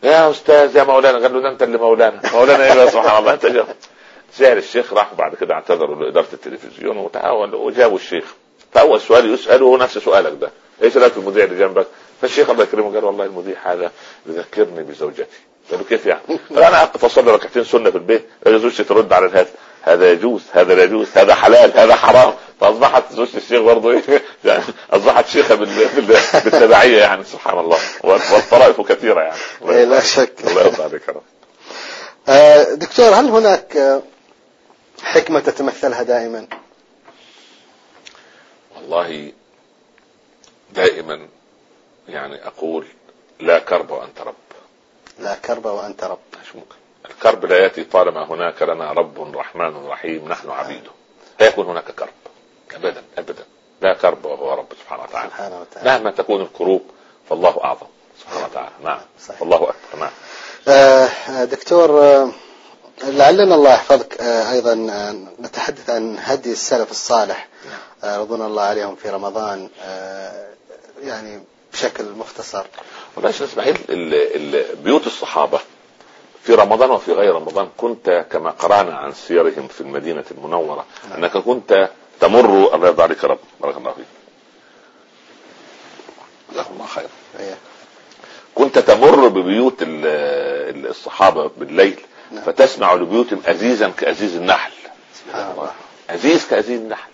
يا أستاذ يا مولانا. قال له ده أنت اللي مولانا. مولانا إيه سبحان الله. أنت. زعل الشيخ راح بعد كده اعتذروا لإدارة التلفزيون وتعاون وجابوا الشيخ. فأول سؤال يسأله هو نفس سؤالك ده. إيش رأيك في المذيع اللي جنبك؟ فالشيخ الله يكرمه قال والله المذيع هذا يذكرني بزوجتي. له كيف يعني؟ أنا أقف أصلي ركعتين سنة في البيت زوجتي ترد على الهاتف. هذا يجوز هذا لا يجوز هذا حلال هذا حرام. فأصبحت زوجة الشيخ برضه إيه؟ يعني أصبحت شيخة بالتبعية يعني سبحان الله. والطرائف كثيرة يعني. إيه، لا شك. الله يرضى عليك يا رب. آه، دكتور هل هناك آه، حكمة تتمثلها دائما؟ والله دائما يعني أقول لا كرب وأنت رب. لا كرب وأنت رب. الكرب لا يأتي طالما هناك لنا رب رحمن رحيم نحن عبيده. لا يكون هناك كرب. ابدا ابدا. لا كرب وهو رب سبحانه وتعالى. سبحانه وتعالى. مهما تكون الكروب فالله أعظم سبحانه وتعالى. نعم. صحيح. الله أكبر. نعم. آه دكتور آه لعلنا الله يحفظك. آه أيضا آه نتحدث عن هدي السلف الصالح. نعم. آه رضوان الله عليهم في رمضان. آه يعني بشكل مختصر. والله يا اسماعيل بيوت الصحابة في رمضان وفي غير رمضان كنت كما قرأنا عن سيرهم في المدينة المنورة نعم. أنك كنت تمر الله يرضى عليك يا رب. بارك الله فيك. جزاكم الله خير إيه. كنت تمر ببيوت الصحابة بالليل نعم. فتسمع لبيوتهم ازيزا كأزيز النحل. سبحان الله. أزيز كأزيز النحل.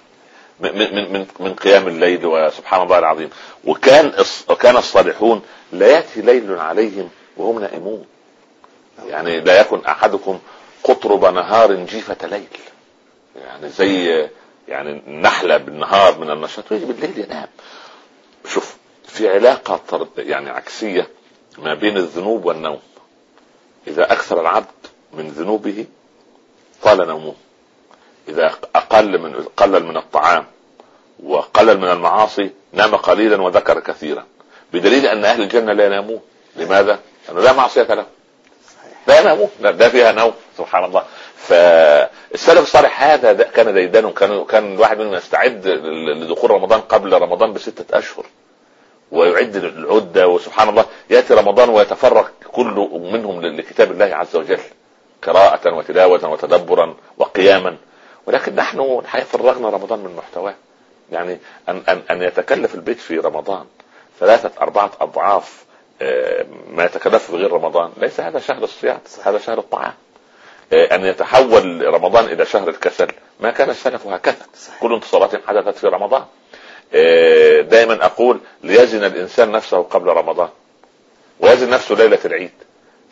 من من من قيام الليل وسبحان الله العظيم. وكان وكان الصالحون لا يأتي ليل عليهم وهم نائمون. يعني لا يكن أحدكم قطرب نهار جيفة ليل. يعني زي يعني النحلة بالنهار من النشاط ويجي بالليل ينام. شوف في علاقة يعني عكسية ما بين الذنوب والنوم. إذا أكثر العبد من ذنوبه طال نومه. إذا أقل من قلل من الطعام وقلل من المعاصي نام قليلا وذكر كثيرا. بدليل أن أهل الجنة لا ينامون. لماذا؟ لأنه لا معصية لهم لا ينامون. ده فيها نوم. سبحان الله. فالسلف الصالح هذا كان ديدان كان كان الواحد منهم يستعد لدخول رمضان قبل رمضان بستة أشهر. ويعد العدة وسبحان الله يأتي رمضان ويتفرغ كل منهم لكتاب الله عز وجل. قراءة وتلاوة وتدبرا وقياما. ولكن نحن الحقيقة فرغنا رمضان من محتواه. يعني أن أن أن يتكلف البيت في رمضان. ثلاثة أربعة أضعاف آه، ما يتكلف في غير رمضان. ليس هذا شهر الصيام هذا شهر الطعام. آه، أن يتحول رمضان إلى شهر الكسل. ما كان السلف هكذا. كل انتصارات حدثت في رمضان. آه، دائما أقول ليزن الإنسان نفسه قبل رمضان. ويزن نفسه ليلة العيد.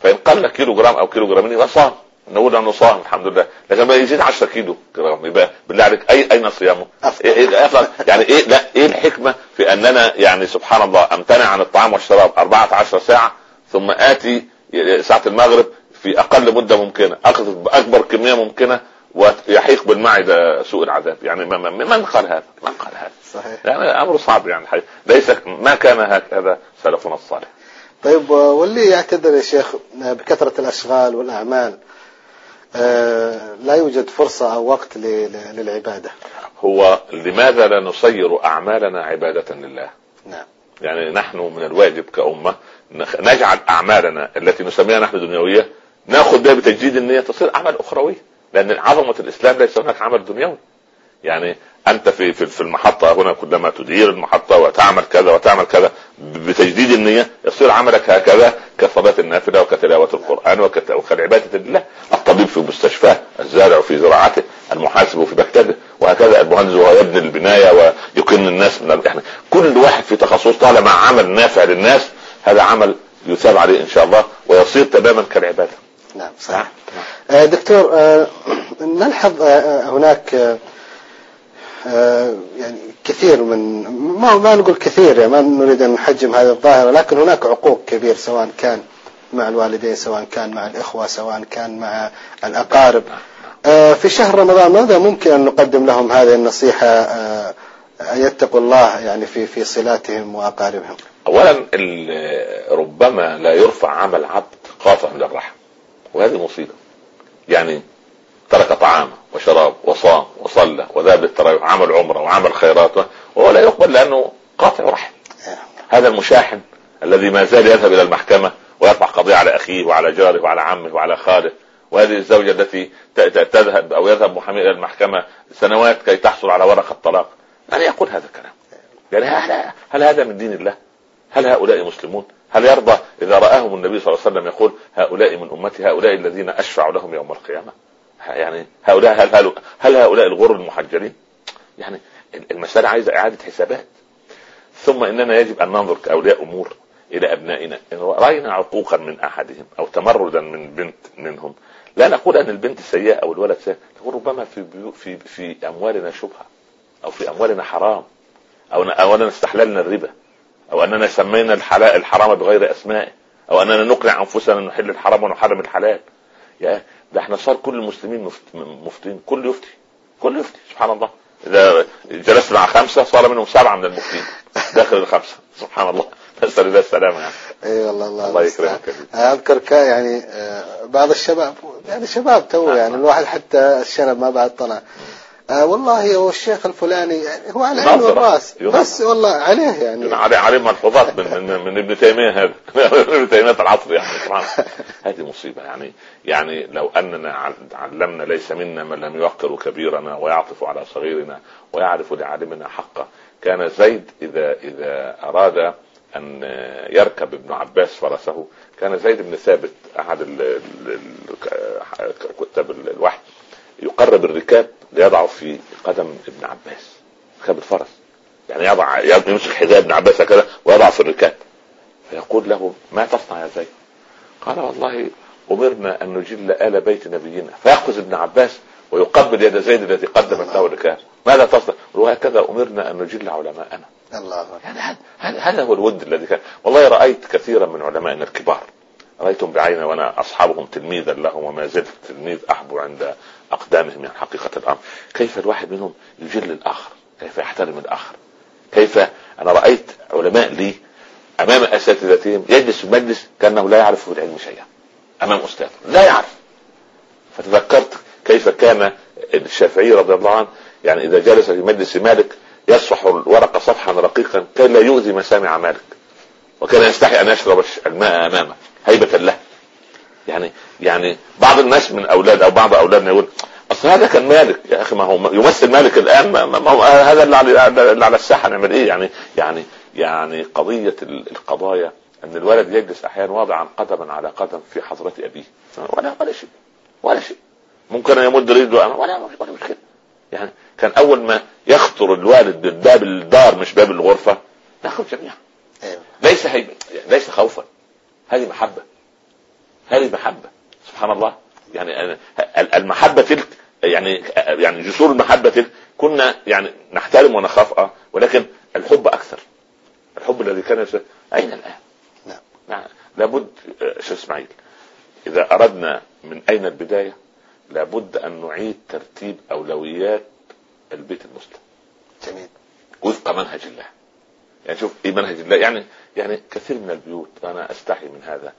فإن قل كيلو جرام أو كيلو جرامين يبقى صام. نقول انه صام الحمد لله. لكن ما يزيد 10 كيلو جرام يبقى بالله عليك اي اين صيامه؟ إيه إيه يعني إيه لا إيه الحكمة في أننا يعني سبحان الله أمتنع عن الطعام والشراب 14 ساعة ثم آتي ساعة المغرب في أقل مدة ممكنة أخذ بأكبر كمية ممكنة ويحيق بالمعدة سوء العذاب. يعني من قال هذا؟ من قال هذا؟ صحيح. يعني أمر صعب يعني ليس ما كان هكذا سلفنا الصالح. طيب واللي يعتذر يا شيخ بكثرة الأشغال والأعمال لا يوجد فرصة أو وقت للعبادة. هو لماذا لا نصير أعمالنا عبادة لله؟ نعم. يعني نحن من الواجب كأمة نجعل أعمالنا التي نسميها نحن دنيوية نأخذ بها بتجديد النيه تصير أعمال أخروية لأن عظمة الإسلام ليس هناك عمل دنيوي. يعني أنت في في المحطة هنا كلما تدير المحطة وتعمل كذا وتعمل كذا بتجديد النية يصير عملك هكذا كصلاه النافله وكتلاوة القرآن وكالعبادة لله الطبيب في مستشفاه الزارع في زراعته المحاسب في مكتبه وهكذا المهندس وهو يبني البناية ويقن الناس من يعني كل واحد في تخصص طالما عمل نافع للناس هذا عمل يثاب عليه إن شاء الله ويصير تماما كالعبادة نعم صحيح نعم. دكتور آه، نلحظ آه، هناك يعني كثير من ما ما نقول كثير يعني ما نريد أن نحجم هذه الظاهرة لكن هناك عقوق كبير سواء كان مع الوالدين سواء كان مع الإخوة سواء كان مع الأقارب. في شهر رمضان ماذا ممكن أن نقدم لهم هذه النصيحة؟ ان يتقوا الله يعني في في صلاتهم وأقاربهم. اولا ربما لا يرفع عمل عبد قاطع للرحم وهذه مصيبة. يعني ترك طعامه وشراب وصام وصلى وذهب للتراويح وعمل عمرة وعمل خيرات وهو لا يقبل لأنه قاطع رحم هذا المشاحن الذي ما زال يذهب إلى المحكمة ويرفع قضية على أخيه وعلى جاره وعلى عمه وعلى خاله وهذه الزوجة التي تذهب أو يذهب محامي إلى المحكمة سنوات كي تحصل على ورقة طلاق من يقول هذا الكلام؟ يعني هل, هل هذا من دين الله؟ هل هؤلاء مسلمون؟ هل يرضى إذا رآهم النبي صلى الله عليه وسلم يقول هؤلاء من أمتي هؤلاء الذين أشفع لهم يوم القيامة؟ يعني هؤلاء هل, هل, هل هؤلاء الغر المحجلين؟ يعني المساله عايزة إعادة حسابات. ثم إننا يجب أن ننظر كأولياء أمور إلى أبنائنا. إن رأينا عقوقا من أحدهم أو تمردا من بنت منهم. لا نقول أن البنت سيئة أو الولد سيء. نقول ربما في في في أموالنا شبهة أو في أموالنا حرام أو أو أننا استحللنا الربا أو أننا سمينا الحلال الحرام بغير اسمائه أو أننا نقنع أنفسنا أن نحل الحرام ونحرم الحلال. يا ده إحنا صار كل المسلمين مفتين كل يفتي كل يفتي سبحان الله. إذا جلست مع خمسة صار منهم سبعة من المفتين داخل الخمسة سبحان الله. نسأل الله السلامة يعني إي والله الله الله يكرمك أذكر يعني آه، بعض الشباب يعني شباب تو يعني الواحد حتى الشنب ما بعد طلع. آه والله هو الشيخ الفلاني يعني هو على عين والراس بس والله عليه يعني. عليه عليه ملحوظات من, من, من ابن تيمية هذا. ابن تيمية العصر يعني هذه مصيبة يعني. يعني لو أننا علمنا ليس منا من لم يوقر كبيرنا ويعطف على صغيرنا ويعرف لعالمنا حقه. كان زيد اذا إذا أراد أن يركب ابن عباس فرسه كان زيد بن ثابت أحد كتاب الوحي. يقرب الركاب ليضعه في قدم ابن عباس ركاب الفرس. يعني يضع يمسك حذاء ابن عباس هكذا ويضع في الركاب. فيقول له ما تصنع يا زيد؟ قال والله أمرنا أن نجل آل بيت نبينا. فيأخذ ابن عباس ويقبل يد زيد الذي قدمت له الركاب. ماذا تصنع؟ وهكذا أمرنا أن نجل علماءنا. الله يعني هذا هو الود الذي كان. والله رأيت كثيرا من علمائنا الكبار. رأيتهم بعيني وأنا أصحابهم تلميذا لهم وما زلت تلميذ احبو عند أقدامهم يعني حقيقة الأمر. كيف الواحد منهم يجل الآخر؟ كيف يحترم الآخر؟ كيف أنا رأيت علماء لي أمام اساتذتهم يجلس في مجلس كأنه لا يعرف في العلم شيئا أمام أستاذ لا يعرف. فتذكرت كيف كان الشافعي رضي الله عنه يعني إذا جلس في مجلس مالك يصفح الورقه صفحا رقيقا كي لا يؤذي مسامع مالك وكان يستحي أن يشرب الماء أمامه هيبة له. يعني يعني بعض الناس من أولاد أو بعض أولادنا يقول أصل هذا كان مالك يا أخي ما هو يمثل مالك الآن ما, هو هذا اللي على, اللي على الساحة نعمل إيه؟ يعني يعني يعني قضية القضايا إن الولد يجلس أحيانا واضعا قدما على قدم في حضرة أبيه. ولا ولا شيء ولا شيء. ممكن يمد رجله ولا ولا مشكله يعني كان أول ما يخطر الوالد بباب الدار مش باب الغرفة نخرج جميعا. أيوه. ليس هيبه ليس خوفا. هذه محبة. هذه محبة. سبحان الله. يعني المحبة تلك يعني يعني جسور المحبة تلك كنا يعني نحترم ونخاف آه ولكن الحب أكثر. الحب الذي كان أين الآن؟ نعم. نعم. لابد شيخ إسماعيل إذا أردنا من أين البداية لابد أن نعيد ترتيب أولويات البيت المسلم. جميل. وفق منهج الله. يعني شوف إيه منهج الله؟ يعني يعني كثير من البيوت أنا أستحي من هذا.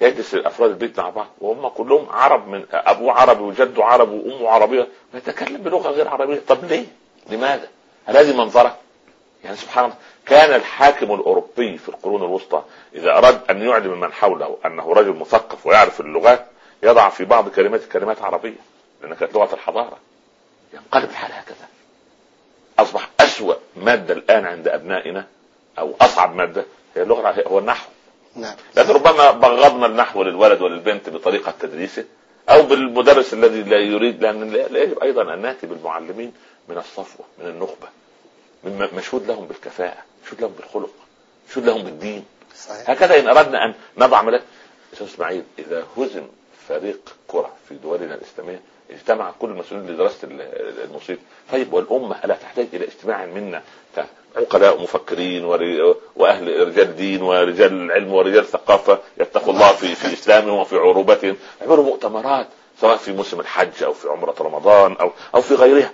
يجلس افراد البيت مع بعض وهم كلهم عرب من ابوه عربي وجده عربي وامه عربية ويتكلم بلغة غير عربية طب ليه؟ لماذا؟ هل هذه منظرة؟ يعني سبحان الله كان الحاكم الأوروبي في القرون الوسطى إذا أراد أن يعلم من حوله أنه رجل مثقف ويعرف اللغات يضع في بعض كلمات كلمات عربية لأن كانت لغة الحضارة ينقلب الحال هكذا أصبح أسوأ مادة الآن عند أبنائنا أو أصعب مادة هي اللغة هو النحو نعم لكن ربما بغضنا النحو للولد وللبنت بطريقة تدريسه أو بالمدرس الذي لا يريد لأن لا يجب أيضا أن نأتي بالمعلمين من الصفوة من النخبة من مشهود لهم بالكفاءة مشهود لهم بالخلق مشهود لهم بالدين صحيح. هكذا إن أردنا أن نضع ملك أستاذ إسماعيل إذا هزم فريق كره في دولنا الاسلاميه اجتمع كل المسؤولين لدراسة المصيبه طيب والأمة الا تحتاج إلى اجتماع منا عقلاء مفكرين وأهل رجال دين ورجال علم ورجال ثقافة يتقوا الله في في إسلامهم وفي عروبتهم؟ يعملوا مؤتمرات سواء في موسم الحج أو في عمرة رمضان أو أو في غيرها.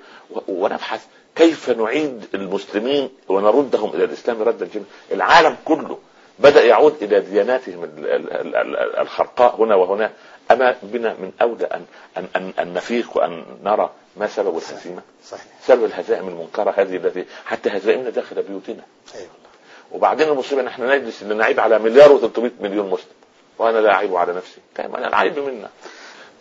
ونبحث كيف نعيد المسلمين ونردهم إلى الإسلام ردا جميلا. العالم كله بدأ يعود إلى دياناتهم الخرقاء هنا وهناك أما بنا من أولى ان ان ان, أن نفيق وأن نرى ما سبب الهزيمه؟ صحيح. سبب الهزائم المنكرة هذه التي حتى هزائمنا داخل بيوتنا. أيوه. وبعدين المصيبه ان إحنا نجلس نعيب على مليار و300 مليون مسلم. وأنا لا اعيب على نفسي. طيب أنا العيب منا.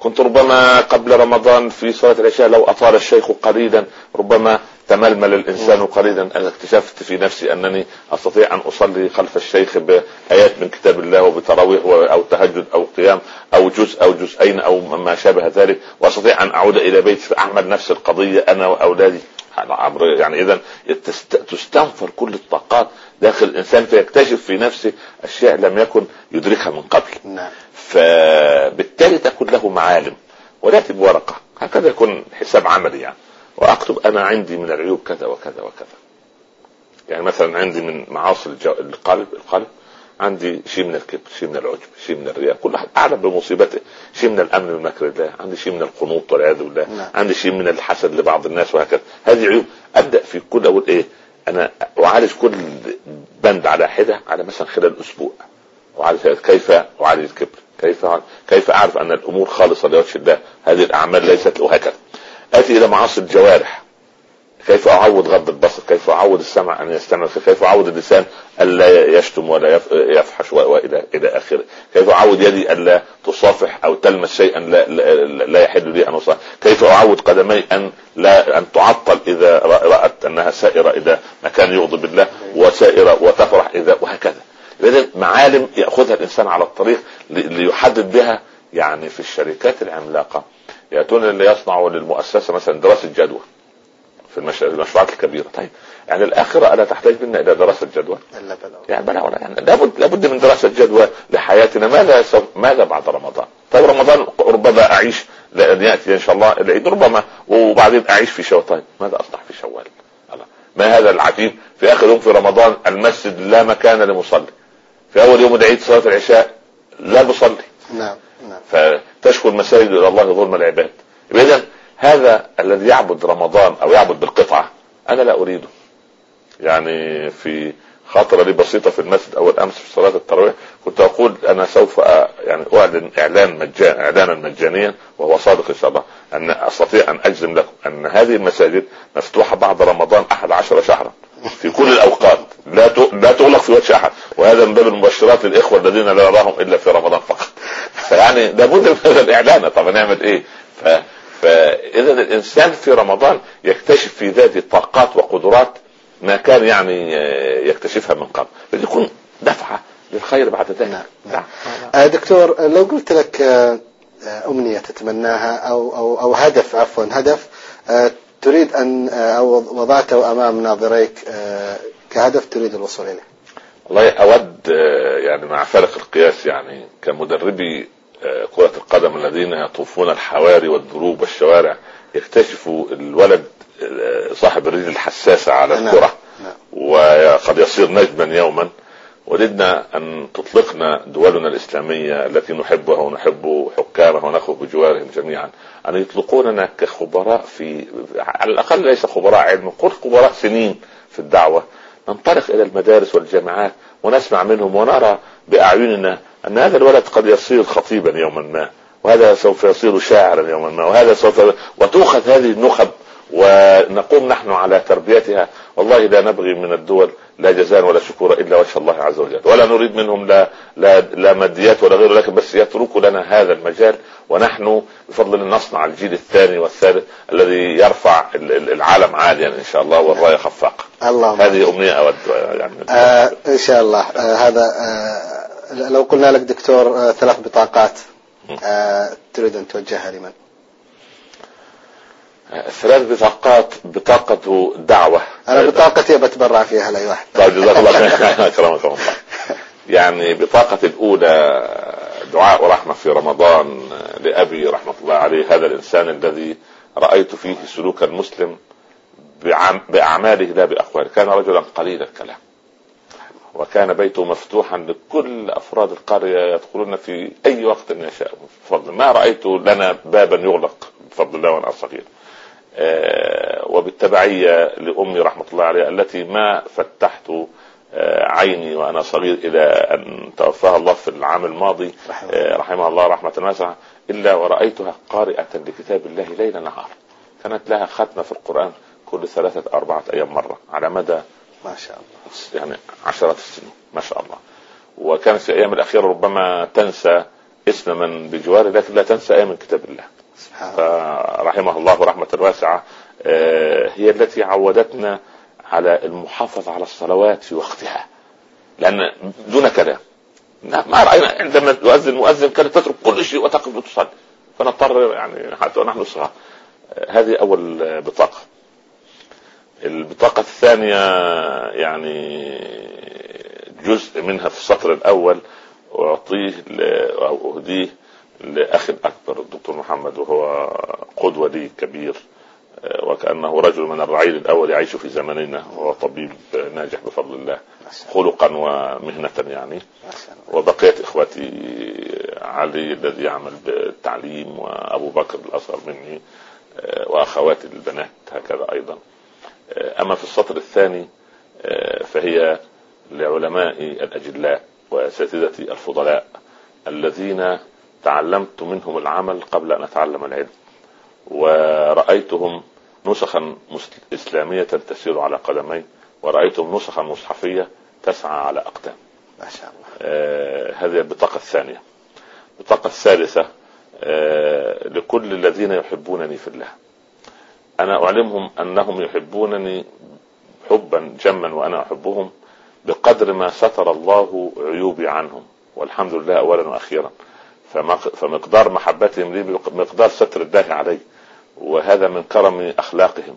كنت ربما قبل رمضان في صلاة العشاء لو أطال الشيخ قليلا ربما تململ الإنسان قليلا. أنا اكتشفت في نفسي أنني أستطيع أن أصلي خلف الشيخ بآيات من كتاب الله وبتراويح أو تهجد أو قيام أو جزء أو جزئين أو ما شابه ذلك وأستطيع أن أعود إلى بيتي فأعمل نفس القضية أنا وأولادي. يعني اذا تستنفر كل الطاقات داخل الإنسان فيكتشف في نفسه أشياء لم يكن يدركها من قبل. نعم. فبالتالي تكون له معالم ولكن بورقة. هكذا يكون حساب عملي يعني. وأكتب أنا عندي من العيوب كذا وكذا وكذا. يعني مثلا عندي من معاصي القلب القلب. عندي شيء من الكبر شيء من العجب شيء من الرياء كل واحد. أعلم بمصيبته. شيء من الأمن من مكر الله. عندي شيء من القنوط والعياذ بالله. نعم. عندي شيء من الحسد لبعض الناس وهكذا. هذه عيوب. أبدأ في كل أقول إيه أنا أعالج كل بند على حدة على مثلا خلال أسبوع. اعالج كيف أعالج الكبر؟ كيف كيف أعرف أن الأمور خالصة لوجه الله؟ هذه الأعمال ليست وهكذا آتي إلى معاصي الجوارح. كيف اعود غض البصر؟ كيف اعود السمع أن يستمع؟ كيف اعود اللسان الا يشتم ولا يفحش والى إلى آخره؟ كيف اعود يدي الا تصافح أو تلمس شيئا لا, لا, لا يحل لي أن أصافح؟ كيف اعود قدمي أن لا أن تعطل إذا رأت أنها سائرة إلى مكان يغضب الله وسائرة وتفرح اذا وهكذا. اذا معالم يأخذها الإنسان على الطريق ليحدد بها يعني في الشركات العملاقة. يأتون اللي يصنعوا للمؤسسة مثلا دراسة جدوى في المشروعات الكبيرة. طيب يعني الآخرة ألا تحتاج منا إلى دراسة جدوى؟ لا بلا. يعني بلا ولا يعني لابد لابد من دراسة جدوى لحياتنا. ماذا ماذا بعد رمضان؟ طيب رمضان ربما أعيش لأن يأتي إن شاء الله العيد ربما وبعدين أعيش في شوال. طيب ماذا أصنع في شوال. ما هذا العجيب في آخر يوم في رمضان؟ المسجد لا مكان لمصلي. في أول يوم العيد صلاة العشاء لا نصلي. نعم نعم. فتشكو المساجد إلى الله ظلم العباد. اذا هذا الذي يعبد رمضان أو يعبد بالقطعة أنا لا أريده. يعني في خاطرة لي بسيطة في المسجد أول أمس في صلاة التراويح كنت أقول أنا سوف يعني أعلن إعلان مجان إعلانا مجانيا وهو صادق إن شاء الله أن أستطيع أن أجزم لكم أن هذه المساجد مفتوحة بعد رمضان أحد عشر شهرا في كل الأوقات. لا لا تغلق في وجه أحد. وهذا من باب المبشرات للإخوة الذين لا نراهم إلا في رمضان فقط. فيعني لابد من هذا الإعلان. طب نعمل إيه؟ ف فاذا الإنسان في رمضان يكتشف في ذاته طاقات وقدرات ما كان يعني آه، يكتشفها من قبل. يكون دفعة للخير بعد ذلك. نعم. نعم. آه دكتور لو قلت لك آه، أمنية تتمناها أو أو أو هدف عفوا هدف آه، تريد أن أو وضعته أمام ناظريك كهدف تريد الوصول إليه والله أود يعني مع فارق القياس يعني كمدربي كرة القدم الذين يطوفون الحواري والدروب والشوارع يكتشفوا الولد آه، صاحب الرجل الحساسة على نعم. الكرة نعم. وقد يصير نجما يوما وددنا أن تطلقنا دولنا الإسلامية التي نحبها ونحب حكامها ونخرج بجوارهم جميعا أن يطلقوننا كخبراء في على الأقل ليس خبراء علم قل خبراء سنين في الدعوة ننطلق إلى المدارس والجامعات ونسمع منهم ونرى بأعيننا أن هذا الولد قد يصير خطيبا يوما ما وهذا سوف يصير شاعرا يوما ما وهذا سوف وتؤخذ هذه النخب ونقوم نحن على تربيتها. والله لا نبغي من الدول لا جزاء ولا شكور عز وجل ولا نريد منهم لا لا لا ماديات ولا غيره لكن بس يتركوا لنا هذا المجال ونحن بفضل الله نصنع الجيل الثاني والثالث الذي يرفع العالم عاليا إن شاء الله والرايه خفاقه. اللهم هذه أمنية أود يعني آه إن شاء الله آه هذا آه لو قلنا لك دكتور آه ثلاث بطاقات آه تريد أن توجهها لمن؟ ثلاث بطاقات بطاقة دعوة. أنا بطاقتي بتبرع فيها لأي واحد. طيب جزاك الله خير. أكرمك الله. يعني بطاقة الأولى دعاء ورحمة في رمضان لأبي رحمة الله عليه هذا الإنسان الذي رأيت فيه سلوك المسلم بأعماله لا بأقواله. كان رجلا قليل الكلام. وكان بيته مفتوحا لكل أفراد القرية يدخلون في أي وقت يشاء. بفضل ما رأيت لنا بابا يغلق بفضل الله وأنا صغير. وبالتبعية لأمي رحمة الله عليها التي ما فتحت آه، عيني وأنا صغير إلى أن توفاها الله في العام الماضي آه، رحمها الله رحمة واسعة إلا ورأيتها قارئة لكتاب الله ليل نهار. كانت لها ختمة في القرآن كل ثلاثة أربعة أيام مرة على مدى ما شاء الله. يعني عشرات السنين ما شاء الله. وكانت في الأيام الأخيرة ربما تنسى اسم من بجواره لكن لا تنسى إيه من كتاب الله. فرحمه الله رحمة واسعة آه، هي التي عودتنا على المحافظة على الصلوات في وقتها. لأن دون كلام ما رأينا عندما يؤذن المؤذن كانت تترك كل شيء وتقف وتصلي. فنضطر يعني حتى ونحن صغار هذه أول بطاقة. البطاقة الثانية يعني جزء منها في السطر الأول أعطيه أو أهديه لأخي الأكبر الدكتور محمد وهو قدوه لي كبير وكأنه رجل من الرعيل الأول يعيش في زمننا وهو طبيب ناجح بفضل الله خلقا ومهنة يعني. وبقيه إخوتي علي الذي يعمل بالتعليم وأبو بكر الأصغر مني وأخواتي البنات هكذا أيضا. أما في السطر الثاني فهي لعلمائي الأجلاء واساتذتي الفضلاء الذين تعلمت منهم العمل قبل أن أتعلم العلم ورأيتهم نسخا إسلامية تسير على قدمين ورأيتهم نسخا مصحفية تسعى على أقدام. ما شاء الله. آه هذه البطاقة الثانية. البطاقة الثالثة آه لكل الذين يحبونني في الله. أنا أعلمهم أنهم يحبونني حبا جما وأنا أحبهم بقدر ما ستر الله عيوبي عنهم. والحمد لله أولا وأخيرا. فمقدار محبتهم لي بمقدار ستر الله علي وهذا من كرم أخلاقهم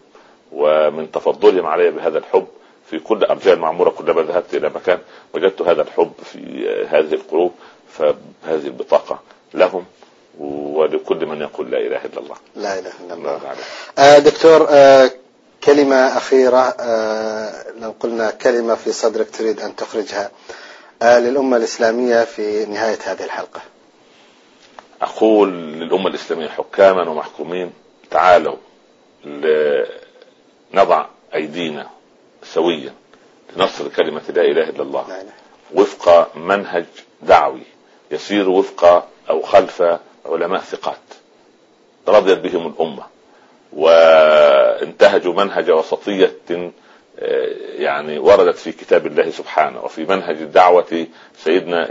ومن تفضلهم علي بهذا الحب في كل ارجاء المعموره كلما ذهبت إلى مكان وجدت هذا الحب في هذه القلوب فهذه البطاقة لهم ولكل من يقول لا إله إلا الله. لا إله إلا الله. آه دكتور آه كلمة أخيرة آه لو قلنا كلمة في صدرك تريد أن تخرجها آه للأمة الإسلامية في نهاية هذه الحلقة. أقول للأمة الإسلامية حكاما ومحكومين تعالوا نضع أيدينا سويا لنصر كلمة لا إله إلا الله وفق منهج دعوي يسير وفق أو خلف علماء ثقات. رضيت بهم الأمة وانتهجوا منهج وسطية يعني وردت في كتاب الله سبحانه وفي منهج الدعوة سيدنا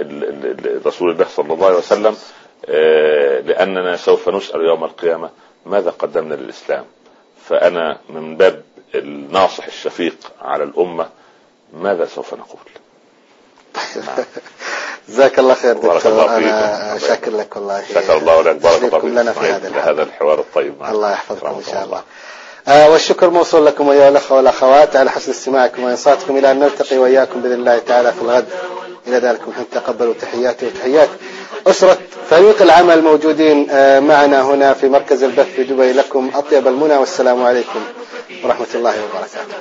رسول الله صلى الله عليه وسلم لأننا سوف نسأل يوم القيامة ماذا قدمنا للإسلام؟ فأنا من باب الناصح الشفيق على الأمة ماذا سوف نقول؟ جزاك الله خير دكتور. أنا شاكر لك والله. شكر الله لك بارك الله فيك. لنا في هذا هذا الحوار الطيب معك. الله يحفظكم إن شاء الله. آه والشكر موصول لكم أيها الأخوة والأخوات. على حسن استماعكم وانصاتكم إلى أن نلتقي وإياكم بإذن الله تعالى في الغد. إلى ذلك نحن تقبلوا تحياتي وتحيات أسرة فريق العمل موجودين معنا هنا في مركز البث في دبي لكم أطيب المنى والسلام عليكم ورحمة الله وبركاته.